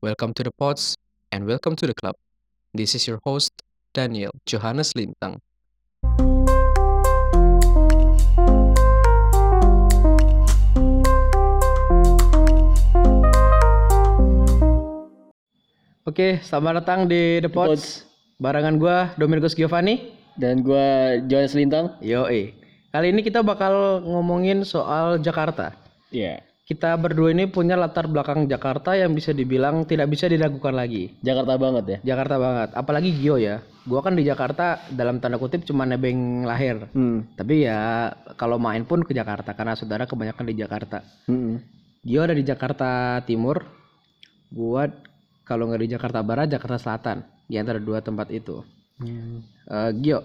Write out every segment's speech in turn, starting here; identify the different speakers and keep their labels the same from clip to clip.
Speaker 1: Welcome to the pods and welcome to the club. This is your host, Daniel Johannes Lintang.
Speaker 2: Oke, selamat datang di The Pods. Barengan gua Dominikus Giovanni.
Speaker 3: Dan gua Johannes Lintang.
Speaker 2: Yo, Kali ini kita bakal ngomongin soal Jakarta.
Speaker 3: Iya.
Speaker 2: Kita berdua ini punya latar belakang Jakarta yang bisa dibilang tidak bisa diragukan lagi.
Speaker 3: Jakarta banget ya.
Speaker 2: Jakarta banget. Apalagi Gio ya. Gua kan di Jakarta dalam tanda kutip cuma nebeng lahir.
Speaker 3: Hmm.
Speaker 2: Tapi ya kalau main pun ke Jakarta karena saudara kebanyakan di Jakarta.
Speaker 3: Hmm.
Speaker 2: Gio ada di Jakarta Timur. Gua kalau nggak di Jakarta Barat, Jakarta Selatan. Di antara dua tempat itu.
Speaker 3: Hmm.
Speaker 2: Eh, Gio,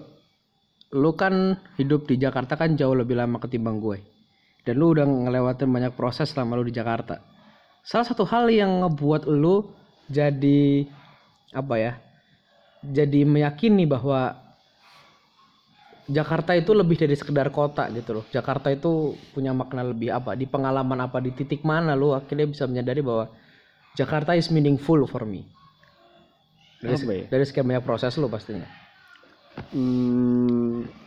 Speaker 2: lu kan hidup di Jakarta kan jauh lebih lama ketimbang gue. Dan lu udah ngelewatin banyak proses selama lu di Jakarta. Salah satu hal yang ngebuat lu jadi apa ya? Jadi meyakini bahwa Jakarta itu lebih dari sekedar kota gitu loh. Jakarta itu punya makna lebih apa? Di pengalaman apa? Di titik mana lu akhirnya bisa menyadari bahwa Jakarta is meaningful for me. Dari,
Speaker 3: Apa ya?
Speaker 2: dari sekian banyak proses lu pastinya.
Speaker 3: Hmm.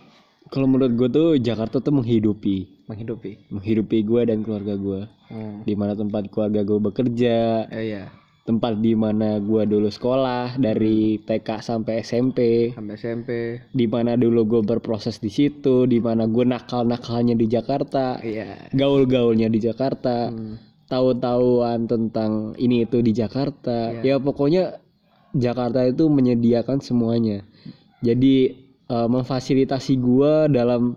Speaker 3: Kalau menurut gue tuh Jakarta tuh menghidupi,
Speaker 2: Menghidupi.
Speaker 3: menghidupi gue dan keluarga gue.
Speaker 2: Hmm.
Speaker 3: Di mana tempat keluarga gue bekerja,
Speaker 2: Eh, iya.
Speaker 3: tempat di mana gue dulu sekolah dari TK sampai SMP,
Speaker 2: Sampai SMP.
Speaker 3: di mana dulu gue berproses di situ, di mana gue nakal-nakalnya di Jakarta,
Speaker 2: Iya.
Speaker 3: gaul-gaulnya di Jakarta.
Speaker 2: Hmm.
Speaker 3: tahu-tahuan tentang ini itu di Jakarta.
Speaker 2: Iya.
Speaker 3: Ya pokoknya Jakarta itu menyediakan semuanya. Jadi eh, memfasilitasi gua dalam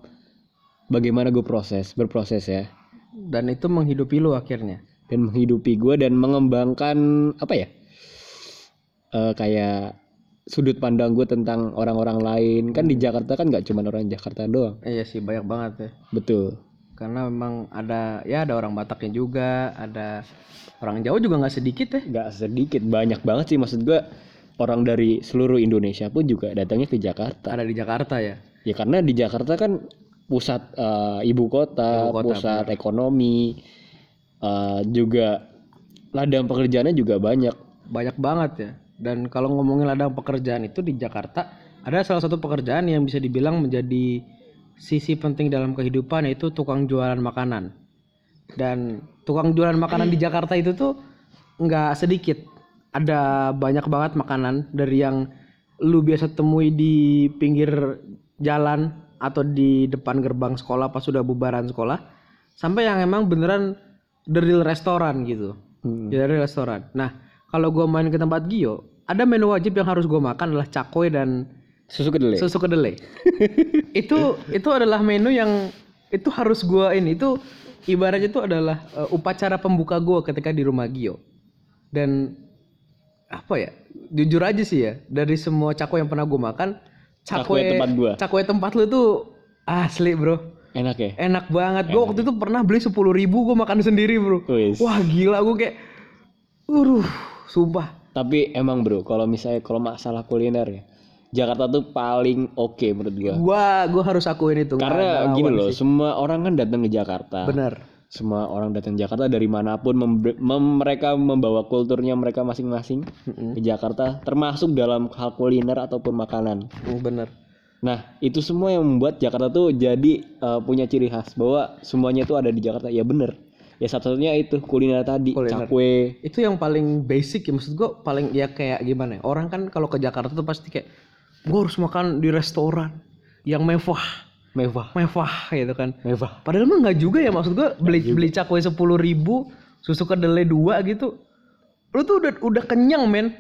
Speaker 3: bagaimana gue proses, berproses ya.
Speaker 2: Dan itu menghidupi lu akhirnya.
Speaker 3: Dan menghidupi gua dan mengembangkan apa ya? Eh, kayak sudut pandang gue tentang orang-orang lain. Kan di Jakarta kan nggak cuma orang Jakarta doang.
Speaker 2: Iya sih banyak banget ya.
Speaker 3: Betul.
Speaker 2: Karena memang ada ya ada orang Bataknya juga, ada orang Jawa juga nggak sedikit ya.
Speaker 3: Nggak sedikit, banyak banget sih maksud gua orang dari seluruh Indonesia pun juga datangnya ke Jakarta.
Speaker 2: Ada di Jakarta ya.
Speaker 3: Ya karena di Jakarta kan pusat eh, ibu kota,
Speaker 2: Ibu kota,
Speaker 3: pusat ekonomi, eh, juga ladang pekerjaannya juga banyak.
Speaker 2: Banyak banget ya. Dan kalau ngomongin ladang pekerjaan itu di Jakarta ada salah satu pekerjaan yang bisa dibilang menjadi sisi penting dalam kehidupan yaitu tukang jualan makanan. Dan tukang jualan makanan di Jakarta itu tuh nggak sedikit. Ada banyak banget makanan dari yang lu biasa temui di pinggir jalan atau di depan gerbang sekolah pas sudah bubaran sekolah sampai yang emang beneran the real restoran gitu.
Speaker 3: Hmm.
Speaker 2: Dari restoran. Nah, kalau gua main ke tempat Gio, ada menu wajib yang harus gua makan adalah cakwe dan
Speaker 3: Susu kedelai.
Speaker 2: susu kedelai. itu itu adalah menu yang itu harus gua ini itu ibaratnya itu adalah uh, upacara pembuka gua ketika di rumah Gio. Dan apa ya? Jujur aja sih ya, dari semua cakwe yang pernah gua makan,
Speaker 3: Cakwe tempat gua.
Speaker 2: Cakwe tempat lu tuh asli, Bro.
Speaker 3: Enak ya?
Speaker 2: Enak banget. Gua waktu itu pernah beli 10.000 ribu gua makan sendiri, Bro.
Speaker 3: Wis.
Speaker 2: Wah, gila gua kayak Uruh, sumpah.
Speaker 3: Tapi emang bro, kalau misalnya kalau masalah kuliner ya, Jakarta tuh paling oke menurut gua.
Speaker 2: Gua gua harus akuin itu.
Speaker 3: Karena gini loh,
Speaker 2: sih.
Speaker 3: semua orang kan datang ke Jakarta.
Speaker 2: Bener.
Speaker 3: Semua orang datang Jakarta dari mana pun membe- mem- mereka membawa kulturnya mereka masing-masing
Speaker 2: Mm-mm.
Speaker 3: ke Jakarta, termasuk dalam hal kuliner ataupun makanan.
Speaker 2: Mm, Bener.
Speaker 3: Nah, itu semua yang membuat Jakarta tuh jadi eh, punya ciri khas bahwa semuanya itu ada di Jakarta. Ya bener. Ya satu-satunya itu kuliner tadi,
Speaker 2: Kuliner.
Speaker 3: cakwe.
Speaker 2: Itu yang paling basic ya maksud gua paling ya kayak gimana ya? Orang kan kalau ke Jakarta tuh pasti kayak gua harus makan di restoran yang mewah,
Speaker 3: Mewah.
Speaker 2: mewah gitu kan.
Speaker 3: Mewah.
Speaker 2: Padahal mah nggak juga ya maksud gua beli beli cakwe sepuluh ribu, susu kedelai dua gitu. Lu tuh udah udah kenyang men,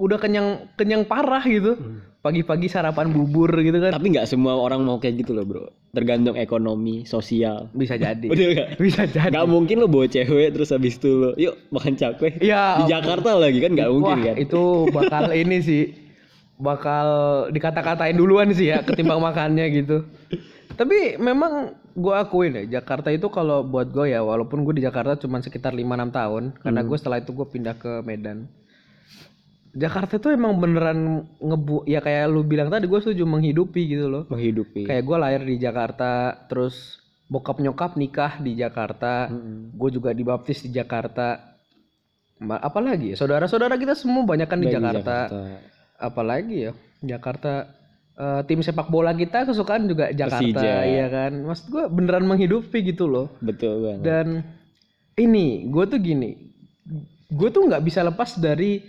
Speaker 2: udah kenyang kenyang parah gitu. Pagi-pagi sarapan bubur gitu kan.
Speaker 3: Tapi nggak semua orang mau kayak gitu loh, Bro. Tergantung ekonomi, sosial.
Speaker 2: Bisa jadi.
Speaker 3: Bener gak?
Speaker 2: Bisa jadi.
Speaker 3: Gak mungkin lo bawa cewek terus habis itu lo, yuk makan cakwe.
Speaker 2: Ya,
Speaker 3: Di Jakarta lagi kan nggak mungkin
Speaker 2: Wah,
Speaker 3: kan.
Speaker 2: itu bakal ini sih bakal dikata-katain duluan sih ya ketimbang makannya gitu. Tapi memang gue akuin ya Jakarta itu kalau buat gue ya walaupun gue di Jakarta cuma sekitar 5-6 tahun karena gue setelah itu gue pindah ke Medan. Jakarta itu emang beneran ngebu ya kayak lu bilang tadi gue setuju menghidupi gitu loh.
Speaker 3: Menghidupi.
Speaker 2: Kayak gue lahir di Jakarta terus bokap nyokap nikah di Jakarta.
Speaker 3: Mm-mm.
Speaker 2: Gue juga dibaptis di Jakarta. Apalagi ya, saudara-saudara kita semua banyak kan di
Speaker 3: Baik
Speaker 2: Jakarta. Apalagi ya Jakarta eh, tim sepak bola kita kesukaan juga Jakarta,
Speaker 3: Persija.
Speaker 2: iya kan. Maksud gue beneran menghidupi gitu loh.
Speaker 3: Betul banget.
Speaker 2: Dan ini gue tuh gini, gue tuh nggak bisa lepas dari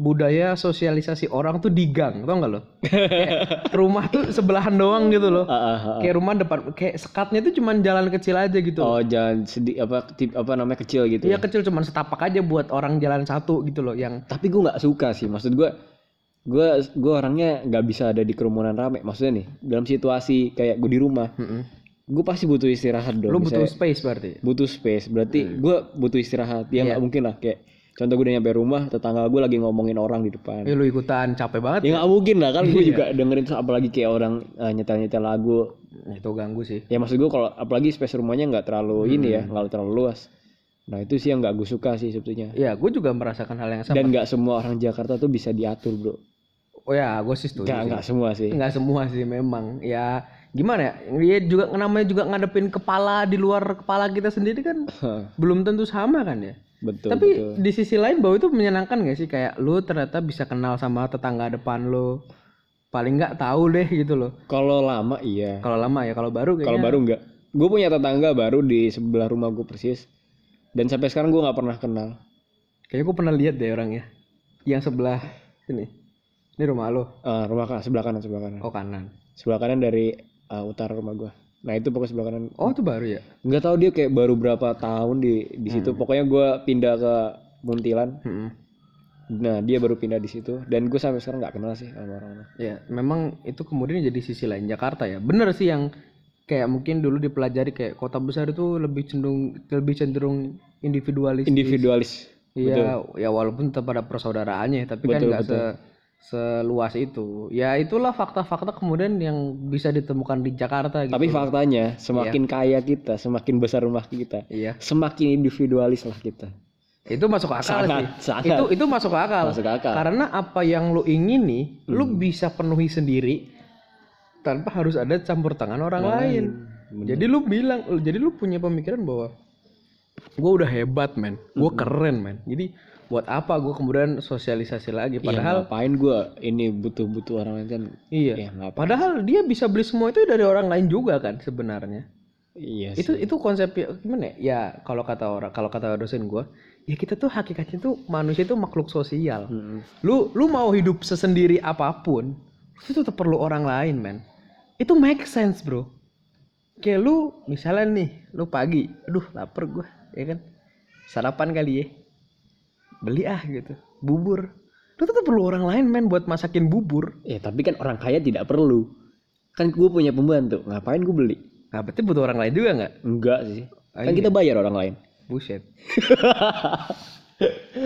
Speaker 2: budaya sosialisasi orang tuh di gang, tau nggak lo? Kayak rumah tuh sebelahan doang gitu loh.
Speaker 3: Ah, ah, ah.
Speaker 2: Kayak rumah depan, kayak sekatnya tuh cuman jalan kecil aja gitu. loh.
Speaker 3: Oh jangan sedih apa tip apa namanya kecil gitu.
Speaker 2: Iya
Speaker 3: ya.
Speaker 2: kecil cuman setapak aja buat orang jalan satu gitu loh. Yang
Speaker 3: Tapi gue nggak suka sih. Maksud gue gue gue orangnya nggak bisa ada di kerumunan rame. Maksudnya nih dalam situasi kayak gue di rumah, gue pasti butuh istirahat dong.
Speaker 2: lo butuh
Speaker 3: Misalnya
Speaker 2: space berarti.
Speaker 3: butuh space. Berarti gue butuh istirahat. Ya nggak
Speaker 2: Iya.
Speaker 3: mungkin lah kayak contoh gue udah nyampe rumah, tetangga gue lagi ngomongin orang di depan.
Speaker 2: Eh lu ikutan capek banget.
Speaker 3: Ya nggak mungkin lah kan gue
Speaker 2: Iya.
Speaker 3: juga dengerin apalagi kayak orang eh, nyetel-nyetel lagu.
Speaker 2: Nah, itu ganggu sih.
Speaker 3: Ya maksud gue kalau apalagi space rumahnya nggak terlalu ini ya, nggak terlalu luas. Nah itu sih yang nggak gue suka sih sebetulnya.
Speaker 2: Ya gue juga merasakan hal yang sama.
Speaker 3: Dan nggak semua orang Jakarta tuh bisa diatur bro.
Speaker 2: Oh ya gue sih setuju. Sih.
Speaker 3: nggak semua sih.
Speaker 2: Nggak semua sih memang. Ya gimana ya? Dia juga namanya juga ngadepin kepala di luar kepala kita sendiri kan belum tentu sama kan ya.
Speaker 3: betul
Speaker 2: Tapi
Speaker 3: betul.
Speaker 2: di sisi lain bahwa itu menyenangkan gak sih kayak lu ternyata bisa kenal sama tetangga depan lu. Paling nggak tahu deh gitu loh.
Speaker 3: Kalau lama iya.
Speaker 2: Kalau lama ya, kalau baru
Speaker 3: Kalau
Speaker 2: kayaknya
Speaker 3: baru nggak. Gue punya tetangga baru di sebelah rumah gue persis. Dan sampai sekarang gue nggak pernah kenal.
Speaker 2: kayaknya gue pernah lihat deh orangnya. Yang sebelah sini. Ini rumah lo.
Speaker 3: Eh, rumah kanan sebelah kanan sebelah kanan.
Speaker 2: Oh kanan.
Speaker 3: Sebelah kanan dari eh, utara rumah gue. Nah itu pokoknya sebelah kanan.
Speaker 2: Oh itu baru ya?
Speaker 3: Nggak tahu dia kayak baru berapa tahun di di situ. Pokoknya gue pindah ke Muntilan.
Speaker 2: Mm-mm.
Speaker 3: Nah dia baru pindah di situ. Dan gue sampai sekarang nggak kenal sih sama orang-orang.
Speaker 2: Ya, memang itu kemudian jadi sisi lain Jakarta ya. Bener sih yang kayak mungkin dulu dipelajari kayak kota besar itu lebih cenderung lebih cenderung individualis.
Speaker 3: Individualis.
Speaker 2: Iya, ya walaupun tetap ada persaudaraannya, tapi kan
Speaker 3: Betul,
Speaker 2: nggak se seluas itu. Ya itulah fakta-fakta kemudian yang bisa ditemukan di Jakarta gitu.
Speaker 3: Tapi faktanya semakin kaya kita, semakin besar rumah kita,
Speaker 2: Iya,
Speaker 3: semakin individualis lah kita.
Speaker 2: itu masuk akal
Speaker 3: Sangat,
Speaker 2: sih.
Speaker 3: sangat.
Speaker 2: Itu itu masuk akal.
Speaker 3: Masuk akal.
Speaker 2: Karena apa yang lu ingini, lu
Speaker 3: Hmm.
Speaker 2: bisa penuhi sendiri tanpa harus ada campur tangan orang lain.
Speaker 3: Bener.
Speaker 2: Jadi lu bilang, jadi lu punya pemikiran bahwa gue udah hebat men, gue keren men. Jadi buat apa gue kemudian sosialisasi lagi?
Speaker 3: Iya,
Speaker 2: Padahal
Speaker 3: ngapain gue ini butuh-butuh orang lain kan?
Speaker 2: iya,
Speaker 3: Ya ngapain?
Speaker 2: padahal dia bisa beli semua itu dari orang lain juga kan sebenarnya.
Speaker 3: Iya
Speaker 2: Itu itu konsepnya gimana ya? Ya kalau kata orang, kalau kata dosen gue, ya kita tuh hakikatnya tuh manusia itu makhluk sosial.
Speaker 3: Mm-mm.
Speaker 2: Lu lu mau hidup sesendiri apa pun, lu tetap perlu orang lain men. Itu make sense bro. Kayak lu misalnya nih, lu pagi, aduh lapar gua, ya kan? Sarapan kali ya. Beli ah gitu, bubur. Lu tetap perlu orang lain men buat masakin bubur.
Speaker 3: Ya tapi kan orang kaya tidak perlu. Kan gue punya pembantu, ngapain gue beli?
Speaker 2: Nah berarti butuh orang lain juga nggak?
Speaker 3: Enggak sih.
Speaker 2: Ah,
Speaker 3: Kan
Speaker 2: iya.
Speaker 3: kita bayar orang lain.
Speaker 2: Buset.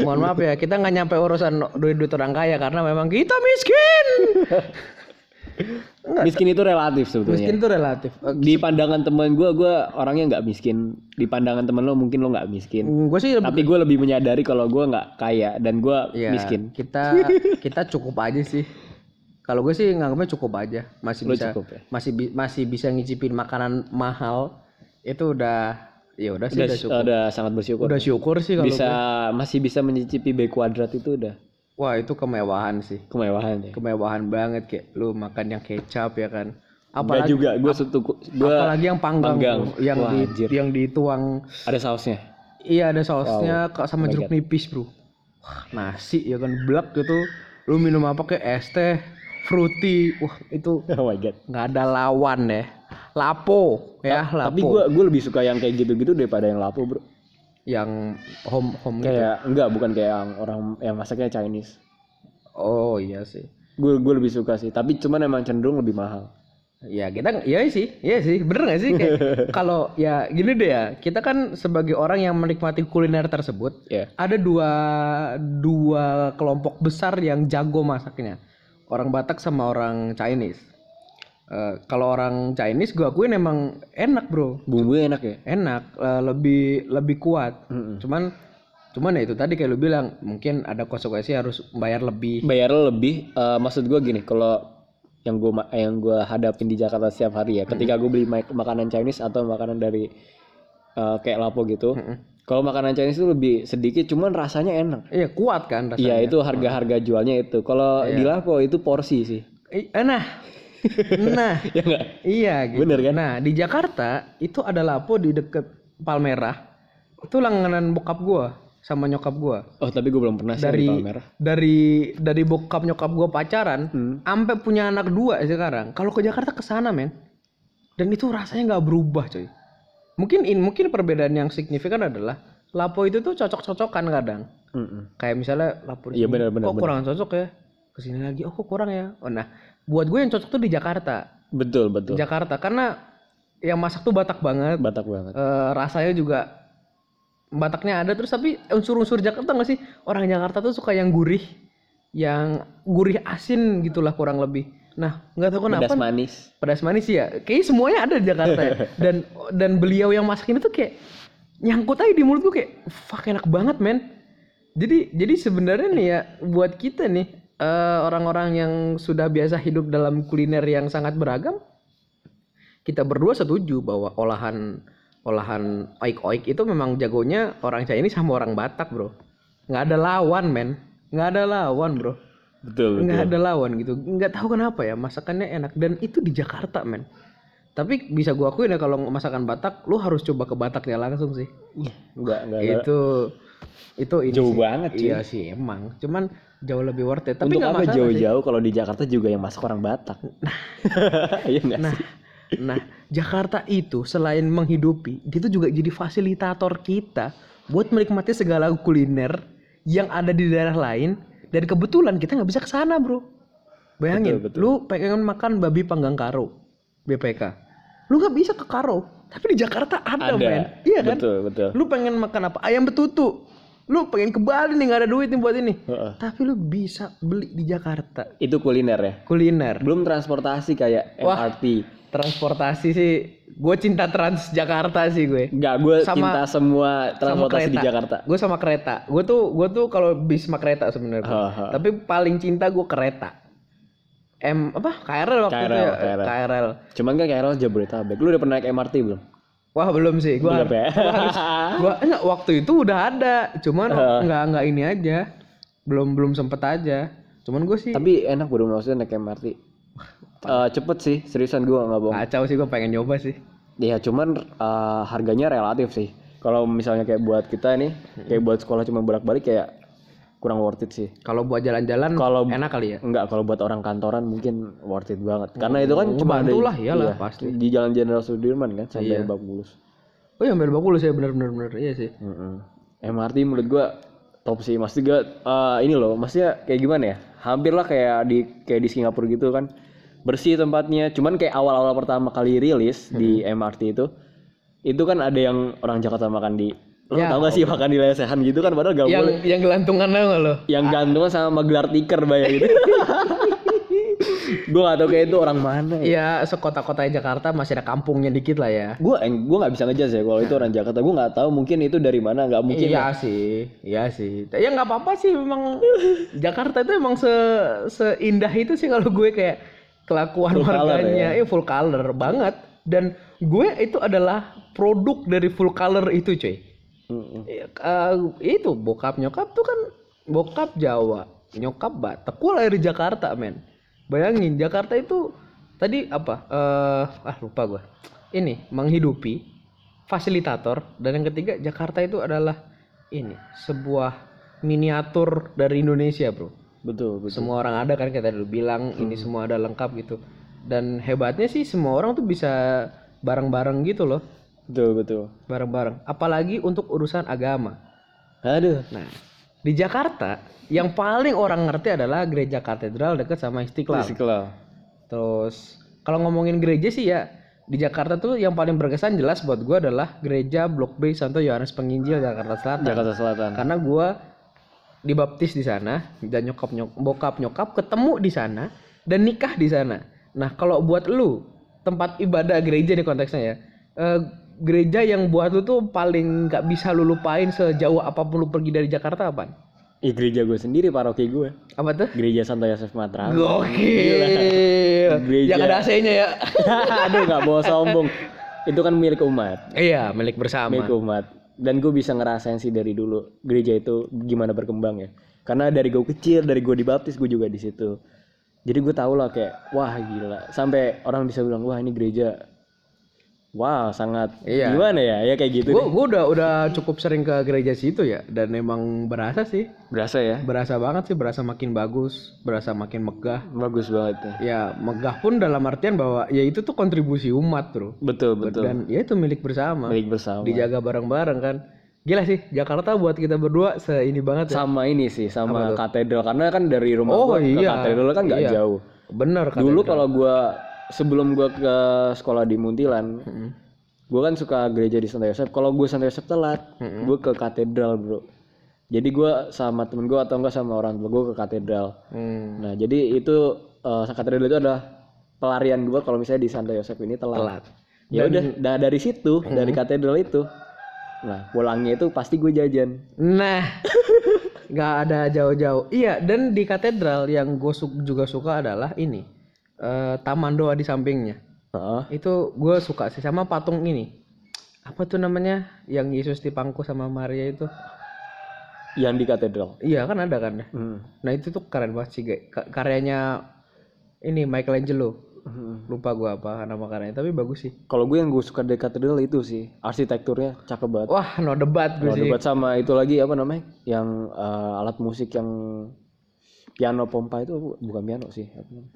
Speaker 2: Mohon maaf ya, kita nggak nyampe urusan duit-duit orang kaya karena memang kita miskin.
Speaker 3: Miskin itu relatif sebetulnya.
Speaker 2: Miskin tuh relatif.
Speaker 3: Di pandangan teman gue, gue orangnya nggak miskin. Di pandangan teman lo mungkin lo nggak miskin.
Speaker 2: Gue sih lebih
Speaker 3: Tapi gue lebih menyadari kalau gue nggak kaya dan gue
Speaker 2: Ya,
Speaker 3: miskin.
Speaker 2: Kita kita cukup aja sih. Kalau gue sih nganggapnya cukup aja, masih
Speaker 3: Lu
Speaker 2: bisa
Speaker 3: cukup ya?
Speaker 2: masih bi- masih bisa ngicipin makanan mahal. Itu udah ya udah sih
Speaker 3: Udah,
Speaker 2: udah
Speaker 3: udah sangat bersyukur.
Speaker 2: Udah syukur sih kalau
Speaker 3: bisa
Speaker 2: gue.
Speaker 3: masih bisa mencicipi B kuadrat itu udah
Speaker 2: Wah, itu kemewahan sih.
Speaker 3: kemewahan ya.
Speaker 2: Kemewahan banget kayak lu makan yang kecap ya kan. Apalagi
Speaker 3: juga, gue setu gue
Speaker 2: apalagi yang panggang,
Speaker 3: panggang.
Speaker 2: yang
Speaker 3: Wah,
Speaker 2: di
Speaker 3: anjir.
Speaker 2: yang dituang
Speaker 3: ada sausnya.
Speaker 2: iya ada sausnya kak sama jeruk nipis, Bro. Wah, nasi ya kan blak gitu. Lu minum apa kayak es teh, fruity. Wah, itu
Speaker 3: Oh my god.
Speaker 2: nggak ada lawan ya lapo ya lapo
Speaker 3: Tapi gue gue lebih suka yang kayak gitu-gitu daripada yang lapo bro.
Speaker 2: Yang home home gitu
Speaker 3: Kayak enggak bukan kayak yang orang yang masaknya Chinese.
Speaker 2: oh iya sih
Speaker 3: Gue gue lebih suka sih. Tapi cuman emang cenderung lebih mahal.
Speaker 2: ya kita iya sih iya sih bener nggak sih kalau ya gini deh ya kita kan sebagai orang yang menikmati kuliner tersebut
Speaker 3: Ya.
Speaker 2: ada dua dua kelompok besar yang jago masaknya orang Batak sama orang Chinese Eh, kalau orang Chinese gue akuin emang enak bro
Speaker 3: Bumbunya enak ya.
Speaker 2: enak eh, lebih lebih kuat
Speaker 3: Mm-mm.
Speaker 2: cuman cuman ya itu tadi kayak lu bilang mungkin ada konsekuensi harus bayar lebih
Speaker 3: Bayarnya lebih. eh, maksud gue gini, kalau yang gue yang gue hadapin di Jakarta setiap hari ya, ketika gue beli ma- makanan Chinese atau makanan dari eh, kayak lapo gitu,
Speaker 2: Mm-mm.
Speaker 3: Kalau makanan Chinese itu lebih sedikit, cuman rasanya enak.
Speaker 2: Iya kuat kan rasanya.
Speaker 3: Iya itu harga-harga jualnya itu. Kalau di Lapo itu porsi sih.
Speaker 2: Eh, nah, nah,
Speaker 3: Ya enggak?
Speaker 2: iya gitu.
Speaker 3: Bener kan?
Speaker 2: Nah di Jakarta itu ada lapo di deket Palmerah. Itu langganan bokap gua sama nyokap gua.
Speaker 3: Oh tapi gue belum pernah sih
Speaker 2: Dari
Speaker 3: di Palmerah.
Speaker 2: dari dari bokap nyokap gua pacaran,
Speaker 3: Hmm.
Speaker 2: sampai punya anak dua sekarang. Kalau ke Jakarta ke sana men. Dan itu rasanya nggak berubah coy. Mungkin in, mungkin perbedaan yang signifikan adalah lapo itu tuh cocok-cocokan kadang.
Speaker 3: Mm-mm.
Speaker 2: Kayak misalnya lapor di
Speaker 3: Iya,
Speaker 2: sini,
Speaker 3: benar, benar,
Speaker 2: kok kurang cocok ya. Ke sini lagi, oh kok kurang ya. Oh nah, buat gue yang cocok tuh di Jakarta.
Speaker 3: Betul betul.
Speaker 2: Di Jakarta karena yang masak tuh Batak banget.
Speaker 3: Batak banget.
Speaker 2: Eh, rasanya juga Bataknya ada terus tapi unsur-unsur Jakarta nggak sih? Orang Jakarta tuh suka yang gurih, yang gurih asin gitulah kurang lebih. Nah, nggak tahu kenapa
Speaker 3: Pedas manis.
Speaker 2: pedas manis ya. Kayaknya semuanya ada di Jakarta ya. Dan dan beliau yang masak ini tuh kayak nyangkut aja di mulut gue kayak fuck enak banget men. Jadi jadi sebenarnya nih ya buat kita nih eh, orang-orang yang sudah biasa hidup dalam kuliner yang sangat beragam, kita berdua setuju bahwa olahan olahan oik-oik itu memang jagonya orang Chinese sama orang Batak bro. Nggak ada lawan men, nggak ada lawan bro
Speaker 3: Betul betul.
Speaker 2: nggak ada lawan gitu nggak tahu kenapa ya masakannya enak dan itu di Jakarta men tapi bisa gua akuin ya kalau masakan Batak lu harus coba ke Bataknya langsung sih
Speaker 3: Enggak enggak. enggak.
Speaker 2: itu itu ini
Speaker 3: Jauh
Speaker 2: sih.
Speaker 3: banget, cuy.
Speaker 2: iya sih emang cuman jauh lebih worth it tapi
Speaker 3: Untuk
Speaker 2: nggak
Speaker 3: apa
Speaker 2: sih.
Speaker 3: jauh-jauh kalau di Jakarta juga yang masak orang Batak. Iya enggak
Speaker 2: nah
Speaker 3: sih?
Speaker 2: nah Jakarta itu selain menghidupi dia itu juga jadi fasilitator kita buat menikmati segala kuliner yang ada di daerah lain dan kebetulan kita nggak bisa ke sana bro bayangin
Speaker 3: Betul, betul.
Speaker 2: lu pengen makan babi panggang karo BPK lu nggak bisa ke karo tapi di Jakarta ada,
Speaker 3: Ada.
Speaker 2: men iya kan
Speaker 3: Betul betul.
Speaker 2: lu pengen makan apa ayam betutu lu pengen ke Bali nih nggak ada duit nih buat ini
Speaker 3: Heeh.
Speaker 2: tapi lu bisa beli di Jakarta
Speaker 3: Itu kuliner ya.
Speaker 2: kuliner
Speaker 3: Belum transportasi kayak
Speaker 2: Wah.
Speaker 3: MRT.
Speaker 2: transportasi sih gue cinta trans Jakarta sih gue
Speaker 3: Enggak, gue cinta semua transportasi di Jakarta.
Speaker 2: gue sama kereta gue tuh gue tuh kalau bis sama kereta sebenarnya
Speaker 3: ha.
Speaker 2: tapi paling cinta gue kereta M apa KRL waktu itu
Speaker 3: KRL,
Speaker 2: ya
Speaker 3: KRL.
Speaker 2: KRL
Speaker 3: Cuman kan KRL Jabodetabek. Lu udah pernah naik MRT belum?
Speaker 2: Wah belum sih gue
Speaker 3: Belum ya?
Speaker 2: gua enggak waktu itu udah ada cuman
Speaker 3: Ha.
Speaker 2: nggak nggak ini aja belum belum sempet aja cuman gue sih
Speaker 3: Tapi enak bro maksudnya naik MRT. Eh, cepet sih, seriusan gue nggak bohong.
Speaker 2: kacau sih gue pengen nyoba sih
Speaker 3: Iya, cuman eh, harganya relatif sih. Kalau misalnya kayak buat kita nih, kayak buat sekolah cuma bolak-balik kayak kurang worth it sih.
Speaker 2: kalau buat jalan-jalan
Speaker 3: Kalau-
Speaker 2: enak kali ya
Speaker 3: Enggak, kalau buat orang kantoran mungkin worth it banget. Karena itu kan
Speaker 2: Oh,
Speaker 3: cuma ada
Speaker 2: lah, iyalah,
Speaker 3: iya,
Speaker 2: pasti.
Speaker 3: di Jalan Jenderal Sudirman kan sampai
Speaker 2: Iya.
Speaker 3: Lebak Bulus.
Speaker 2: oh Mbak Bulus ya benar-benar benar iya sih
Speaker 3: Mm-mm. MRT menurut gua top sih. Maksud gua eh, ini loh, maksudnya kayak gimana ya? Hampir lah kayak di kayak di Singapura gitu kan. Bersih tempatnya. Cuman kayak awal-awal pertama kali rilis di MRT itu itu kan ada yang orang Jakarta makan di lo
Speaker 2: Ya,
Speaker 3: tau gak sih makan di lesehan gitu kan padahal gak
Speaker 2: yang
Speaker 3: boleh
Speaker 2: yang gelantungan nggak lo
Speaker 3: yang gantungan sama gelar tikar bayar gitu gue gak tau kayak itu orang mana ya
Speaker 2: Iya, sekota-kota Jakarta masih ada kampungnya dikit lah ya.
Speaker 3: gue gue nggak bisa ngejudge ya kalau itu orang Jakarta gue nggak tahu mungkin itu dari mana nggak mungkin
Speaker 2: iya sih, iya sih. Ya nggak apa-apa sih, memang Jakarta itu emang se seindah itu sih kalau gue kayak kelakuan
Speaker 3: Full color
Speaker 2: warganya,
Speaker 3: ya?
Speaker 2: eh full color banget. Dan gue itu adalah produk dari full color itu, cuy. Iya, eh, itu bokap nyokap tuh kan bokap Jawa, nyokap Batak. Gue lahir di Jakarta, men. Bayangin Jakarta itu tadi apa? Eh, ah lupa gue. Ini menghidupi fasilitator dan yang ketiga Jakarta itu adalah ini sebuah miniatur dari Indonesia, bro.
Speaker 3: betul betul
Speaker 2: Semua orang ada kan kita dulu bilang ini semua ada lengkap gitu. Dan hebatnya sih semua orang tuh bisa bareng-bareng gitu loh,
Speaker 3: betul betul
Speaker 2: bareng-bareng. Apalagi untuk urusan agama.
Speaker 3: aduh
Speaker 2: Nah, di Jakarta yang paling orang ngerti adalah gereja katedral dekat sama Istiqlal.
Speaker 3: Istiqlal
Speaker 2: Terus kalau ngomongin gereja sih ya di Jakarta tuh yang paling berkesan jelas buat gua adalah gereja Blok B Santo Yohanes Penginjil Jakarta Selatan.
Speaker 3: Jakarta Selatan
Speaker 2: Karena gua dibaptis di sana dan nyokap nyok bokap nyokap ketemu di sana dan nikah di sana. Nah, kalau buat lu tempat ibadah gereja nih konteksnya ya. eh, gereja yang buat lu tuh paling nggak bisa lu lupain sejauh apa pun lu pergi dari Jakarta apa?
Speaker 3: Ih, gereja gue sendiri paroki gue
Speaker 2: Apa tuh?
Speaker 3: gereja Santo Yosef Matraman
Speaker 2: Gokil.
Speaker 3: Gereja.
Speaker 2: Yang ada AC-nya ya.
Speaker 3: aduh nggak bawa sombong itu kan milik umat
Speaker 2: iya, milik bersama.
Speaker 3: milik umat dan gue bisa ngerasain sih dari dulu gereja itu gimana berkembang ya karena dari gue kecil dari gue dibaptis gue juga di situ jadi gue tau lah kayak wah gila sampai orang bisa bilang wah ini gereja wah sangat
Speaker 2: Iya.
Speaker 3: gimana ya ya kayak gitu
Speaker 2: Gue gue udah udah cukup sering ke gereja situ ya dan emang berasa sih,
Speaker 3: berasa ya
Speaker 2: berasa banget sih, berasa makin bagus, berasa makin megah.
Speaker 3: bagus banget ya
Speaker 2: Ya megah pun dalam artian bahwa ya itu tuh kontribusi umat bro
Speaker 3: betul betul
Speaker 2: dan ya itu milik bersama,
Speaker 3: milik bersama
Speaker 2: dijaga bareng-bareng kan. Gila sih Jakarta buat kita berdua seini banget ya.
Speaker 3: sama ini sih sama katedral karena kan dari rumah
Speaker 2: Oh,
Speaker 3: gua ke
Speaker 2: iya.
Speaker 3: katedral kan nggak
Speaker 2: Iya.
Speaker 3: jauh
Speaker 2: Bener kan?
Speaker 3: dulu kalau gua sebelum gua ke sekolah di Muntilan
Speaker 2: Mm-mm.
Speaker 3: gue kan suka gereja di Santo Yosef. Kalau gue Santo Yosef telat gue ke katedral bro. Jadi gue sama temen gue atau enggak sama orang tua gue ke katedral.
Speaker 2: Hmm,
Speaker 3: nah jadi itu eh, katedral itu adalah pelarian gue kalau misalnya di Santo Yosef ini telat,
Speaker 2: telat.
Speaker 3: ya udah nah, dari situ dari katedral itu. Nah pulangnya itu pasti gue jajan.
Speaker 2: Nah, nggak ada jauh-jauh. Iya, dan di katedral yang gue juga suka adalah ini eh, taman doa di sampingnya.
Speaker 3: Heeh.
Speaker 2: Itu gue suka sih sama patung ini. Apa tuh namanya? Yang Yesus dipangku sama Maria itu?
Speaker 3: yang di katedral
Speaker 2: Iya kan ada kan?
Speaker 3: Hmm.
Speaker 2: Nah itu tuh keren banget sih, karyanya ini Michelangelo.
Speaker 3: Hmm.
Speaker 2: Lupa gue apa nama karyanya, tapi bagus sih.
Speaker 3: kalau gue yang gue suka dari katedral itu sih arsitekturnya cakep banget
Speaker 2: Wah, no debat gue
Speaker 3: Kalau
Speaker 2: sih.
Speaker 3: debat sama itu lagi apa namanya? Yang eh, alat musik yang piano pompa itu bu- bukan piano sih?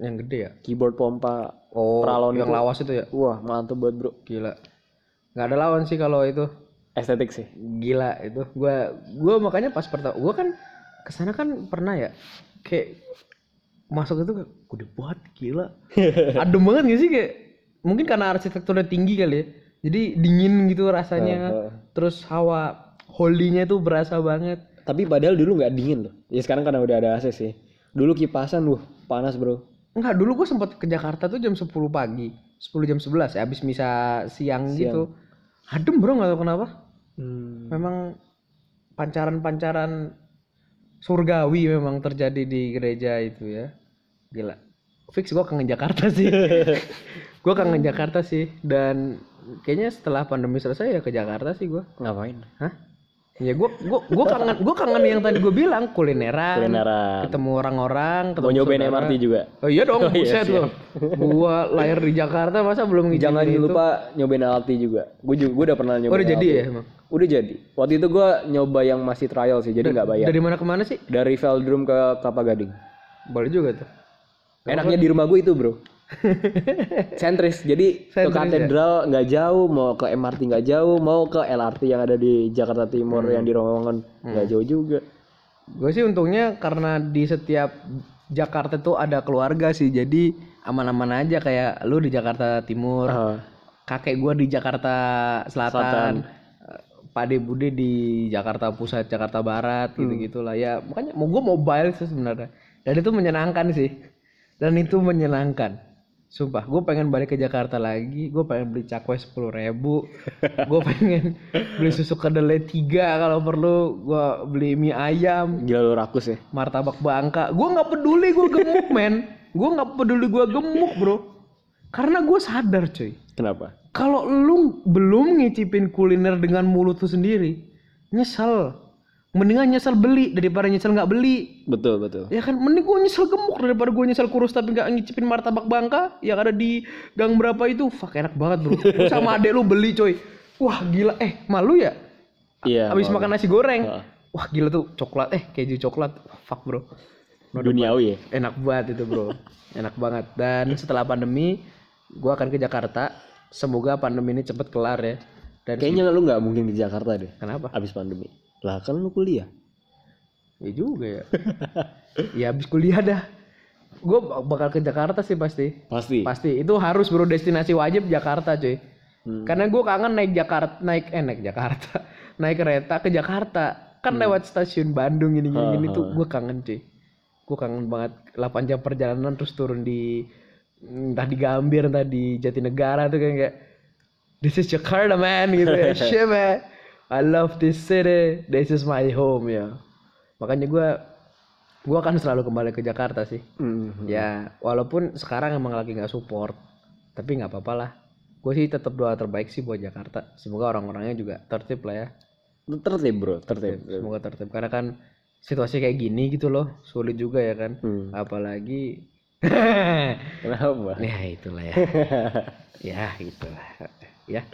Speaker 2: Yang gede ya?
Speaker 3: keyboard pompa.
Speaker 2: Oh,
Speaker 3: Peralon
Speaker 2: yang
Speaker 3: itu.
Speaker 2: lawas itu ya?
Speaker 3: Wah, mantep banget, Bro.
Speaker 2: Gila. Nggak ada lawan sih kalau itu.
Speaker 3: Estetik sih.
Speaker 2: gila itu gua gua makanya pas pertama gua kan ke sana kan pernah ya kayak masuk itu gede banget gila adem banget gak sih kayak mungkin karena arsitekturnya tinggi kali ya jadi dingin gitu rasanya terus hawa holy-nya tuh berasa banget
Speaker 3: Tapi padahal dulu nggak dingin loh. Ya sekarang karena udah ada AC sih. Dulu kipasan loh, panas, Bro.
Speaker 2: enggak dulu gua sempat ke Jakarta tuh jam 10 pagi. 10 jam 11 ya habis misa siang, gitu. Adem bro nggak tahu kenapa.
Speaker 3: Hmm.
Speaker 2: memang pancaran-pancaran surgawi memang terjadi di gereja itu ya. Gila. Fix gua kangen Jakarta sih. Gua kangen Jakarta sih. Dan kayaknya setelah pandemi selesai ya ke Jakarta sih gua.
Speaker 3: Ngapain?
Speaker 2: hah ya gua gua gua kangen gua kangen yang tadi gua bilang kulineran
Speaker 3: Kulineran.
Speaker 2: ketemu orang-orang ketemu
Speaker 3: Mau nyobain
Speaker 2: saudara.
Speaker 3: MRT juga.
Speaker 2: oh iya dong
Speaker 3: Oh iya,
Speaker 2: buset lo gua lahir di Jakarta masa belum ngizinin
Speaker 3: Jangan
Speaker 2: itu
Speaker 3: lupa nyobain LRT juga. Gue juga gue udah pernah nyobain.
Speaker 2: udah jadi
Speaker 3: LRT.
Speaker 2: ya emang
Speaker 3: Udah jadi. Waktu itu gue nyoba yang masih trial sih, jadi nggak bayar.
Speaker 2: dari mana ke mana sih
Speaker 3: Dari Veldrum ke Kelapa Gading.
Speaker 2: boleh juga tuh
Speaker 3: Enaknya di rumah gue itu bro. Sentris. Jadi ke
Speaker 2: Sentris, ya?
Speaker 3: katedral nggak jauh, mau ke MRT nggak jauh, mau ke LRT yang ada di Jakarta Timur
Speaker 2: Hmm.
Speaker 3: yang di Romongan nggak jauh juga.
Speaker 2: Gue sih untungnya karena di setiap Jakarta tuh ada keluarga sih, jadi aman-aman aja kayak lu di Jakarta Timur,
Speaker 3: Ah,
Speaker 2: kakek gua di Jakarta Selatan, eh, Pak De Bude di Jakarta Pusat, Jakarta Barat,
Speaker 3: Hmm.
Speaker 2: gitu gitulah ya. Makanya mau gue mobile sih sebenarnya, dan itu menyenangkan sih, dan itu menyenangkan. Sumpah, gue pengen balik ke Jakarta lagi. Gue pengen beli cakwe sepuluh ribu. gue pengen beli susu kedelai tiga kalau perlu. Gue beli mie ayam
Speaker 3: Gila lu rakus ya.
Speaker 2: martabak bangka gue nggak peduli gue gemuk men gue nggak peduli gue gemuk bro karena gue sadar cuy
Speaker 3: Kenapa?
Speaker 2: kalau lu belum ngicipin kuliner dengan mulut lu sendiri nyesel mendingan nyesel beli daripada nyesel nggak beli.
Speaker 3: Betul betul.
Speaker 2: ya kan mending gue nyesel gemuk daripada gue nyesel kurus tapi nggak ngicipin martabak bangka yang ada di gang berapa itu. Fuck enak banget bro. Sama adek lu beli coy. Wah gila. Eh malu ya?
Speaker 3: Iya.
Speaker 2: habis
Speaker 3: mau-
Speaker 2: makan nasi goreng. Wah gila tuh. Coklat. Eh keju coklat. Fuck bro.
Speaker 3: Duniawi ya.
Speaker 2: enak banget itu bro. Enak banget. Dan setelah pandemi gua akan ke Jakarta. Semoga pandemi ini cepet kelar ya. Dan
Speaker 3: Kayaknya lu nggak mungkin di Jakarta deh.
Speaker 2: kenapa?
Speaker 3: Abis pandemi. Lah kan lu kuliah.
Speaker 2: ya juga ya. Ya habis kuliah dah. Gue bakal ke Jakarta sih pasti.
Speaker 3: Pasti.
Speaker 2: pasti. Itu harus bro destinasi wajib Jakarta cuy.
Speaker 3: Hmm.
Speaker 2: karena gue kangen naik Jakarta naik eh naik Jakarta. Naik kereta ke Jakarta. Kan lewat stasiun Bandung gini gini, gini tuh gue kangen cuy. Gue kangen banget. 8 jam perjalanan terus turun di entah di Gambir entah di Jatinegara tuh kayak kayak this is Jakarta man gitu ya. Shit man I love this city this is my home ya. Makanya gue gue akan selalu kembali ke Jakarta sih.
Speaker 3: Hmm.
Speaker 2: ya walaupun sekarang emang lagi nggak support tapi nggak apa-apa lah. Gue sih tetap doa terbaik sih buat Jakarta. Semoga orang-orangnya juga tertib lah ya.
Speaker 3: Tertib bro tertib
Speaker 2: semoga tertib. Karena kan situasi kayak gini gitu loh sulit juga ya kan.
Speaker 3: Hmm.
Speaker 2: apalagi
Speaker 3: kenapa?
Speaker 2: Ya itulah ya. Ya itulah. Ya.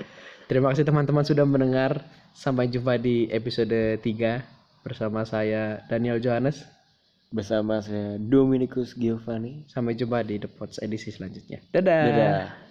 Speaker 2: Terima kasih teman-teman sudah mendengar sampai jumpa di episode 3 bersama saya Daniel Johannes.
Speaker 3: Bersama saya Dominikus Giovanni.
Speaker 2: Sampai jumpa di The Pods edisi selanjutnya. Dadah.
Speaker 3: dadah